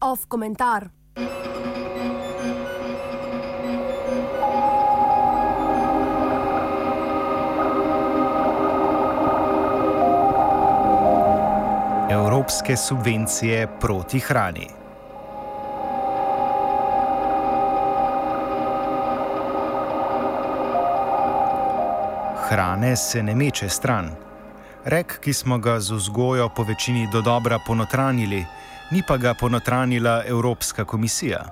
Off komentar. Evropske subvencije proti hrani. Hrane se ne meče stran. Rek, ki smo ga z vzgojo po večini do dobra ponotranili, ni pa ga ponotranila Evropska komisija.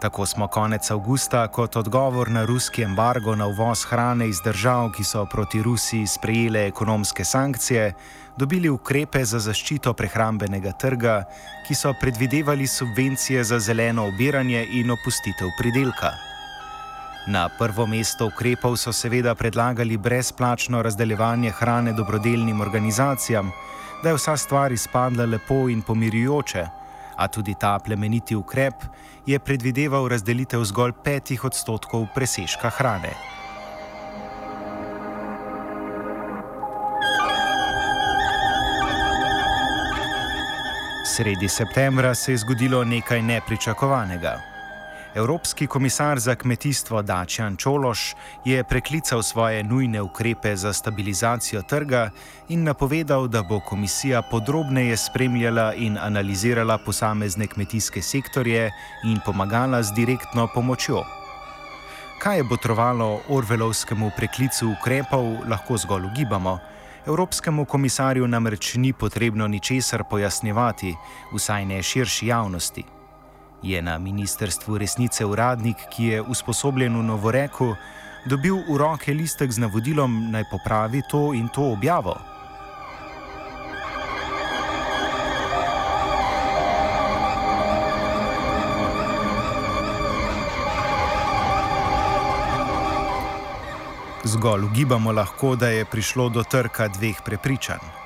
Tako smo konec avgusta kot odgovor na ruski embargo na uvoz hrane iz držav, ki so proti Rusiji sprejele ekonomske sankcije, dobili ukrepe za zaščito prehrambenega trga, ki so predvidevali subvencije za zeleno obiranje in opustitev pridelka. Na prvo mesto ukrepov so seveda predlagali brezplačno razdeljevanje hrane dobrodelnim organizacijam, da je vsa stvar izpadla lepo in pomirjujoče, a tudi ta plemeniti ukrep je predvideval razdelitev zgolj petih odstotkov presežka hrane. Sredi septembra se je zgodilo nekaj nepričakovanega. Evropski komisar za kmetijstvo Dačjan Čološ je preklical svoje nujne ukrepe za stabilizacijo trga in napovedal, da bo komisija podrobneje spremljala in analizirala posamezne kmetijske sektorje in pomagala z direktno pomočjo. Kaj je botrovalo Orvelovskemu preklicu ukrepov, lahko zgolj ugibamo. Evropskemu komisarju namreč ni potrebno ničesar pojasnjevati, vsaj ne širši javnosti. Je na ministrstvu resnice uradnik, ki je usposobljen v Novoreku, dobil v roke listek z navodilom, naj popravi to in to objavo? Zgolj ugibamo lahko, da je prišlo do trka dveh prepričanj.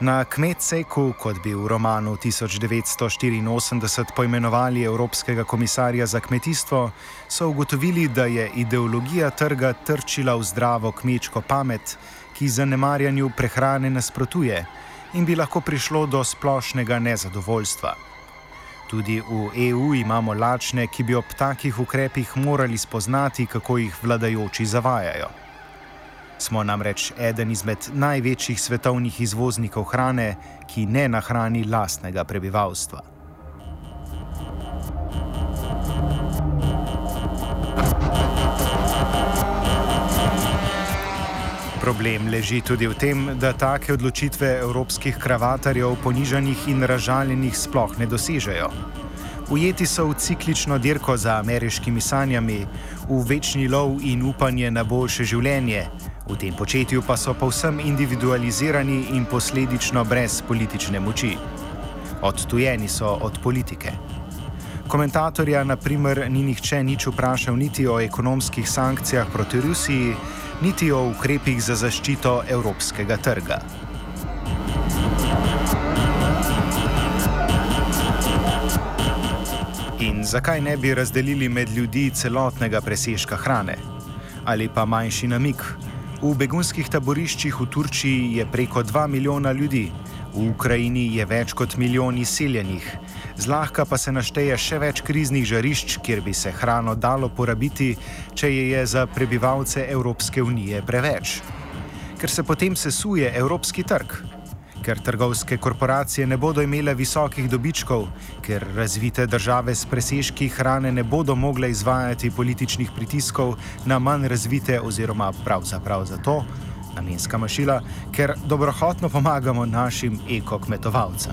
Na Kmetseku, kot bi v romanu 1984 poimenovali Evropskega komisarja za kmetijstvo, so ugotovili, da je ideologija trga trčila v zdravo kmečko pamet, ki zanemarjanju prehrane nasprotuje in bi lahko prišlo do splošnega nezadovoljstva. Tudi v EU imamo lačne, ki bi ob takih ukrepih morali spoznati, kako jih vladajoči zavajajo. Smo namreč eden izmed največjih svetovnih izvoznikov hrane, ki ne nahrani lastnega prebivalstva. Problem leži tudi v tem, da take odločitve evropskih kravatarjev, ponižanih in razžaljenih, sploh ne dosežejo. Ujeti so v ciklično dirko za ameriškimi sanjami, v večni lov in upanje na boljše življenje, v tem početju pa so povsem individualizirani in posledično brez politične moči. Odtujeni so od politike. Komentatorja, na primer, ni nihče nič vprašal niti o ekonomskih sankcijah proti Rusiji, niti o ukrepih za zaščito evropskega trga. In zakaj ne bi razdelili med ljudi celotnega presežka hrane? Ali pa manjši namik? V begunskih taboriščih v Turčiji je preko 2 milijona ljudi, v Ukrajini je več kot milijon izseljenih, zlahka pa se našteje še več kriznih žarišč, kjer bi se hrano dalo porabiti, če je, je za prebivalce Evropske unije preveč. Ker se potem sesuje evropski trg ker trgovske korporacije ne bodo imele visokih dobičkov, ker razvite države s presežki hrane ne bodo mogle izvajati političnih pritiskov na manj razvite oziroma pravzaprav zato namenska mašila, ker dobrohotno pomagamo našim ekokmetovalcem.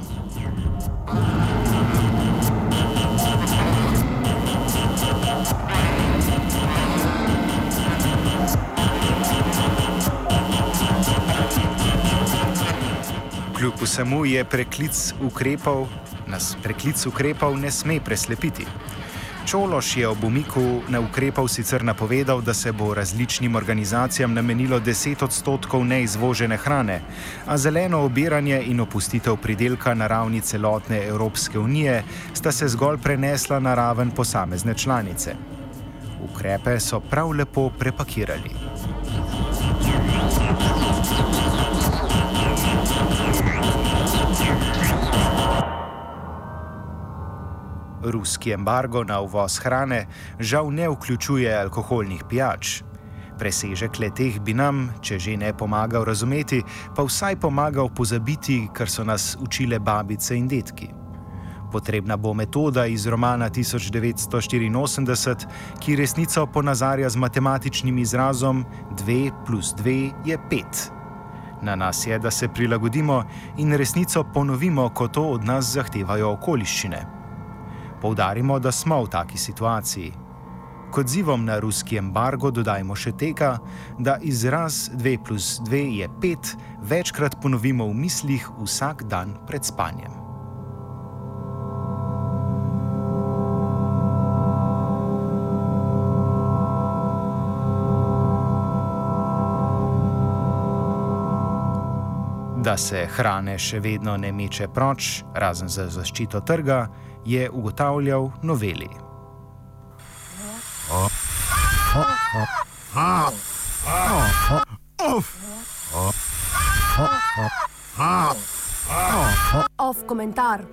Vsemu je preklic ukrepov, nas preklic ukrepov ne sme preslepiti. Čološ je ob umiku na ukrepov sicer napovedal, da se bo različnim organizacijam namenilo 10 odstotkov neizvožene hrane, a zeleno obiranje in opustitev pridelka na ravni celotne Evropske unije sta se zgolj prenesla na raven posamezne članice. Ukrepe so prav lepo prepakirali. Ruski embargo na uvoz hrane žal ne vključuje alkoholnih pijač. Presežek leteh bi nam, če že ne pomagal razumeti, pa vsaj pomagal pozabiti, kar so nas učile babice in detki. Potrebna bo metoda iz romana 1984, ki resnico ponazarja z matematičnim izrazom 2 plus 2 je 5. Na nas je, da se prilagodimo in resnico ponovimo, ko to od nas zahtevajo okoliščine. Poudarimo, da smo v taki situaciji. Kot zivom na ruski embargo dodajmo še tega, da izraz 2 plus 2 je 5 večkrat ponovimo v mislih vsak dan pred spanjem. Da se hrane še vedno ne meče proč, razen za zaščito trga, je ugotavljal noveli. Off komentar.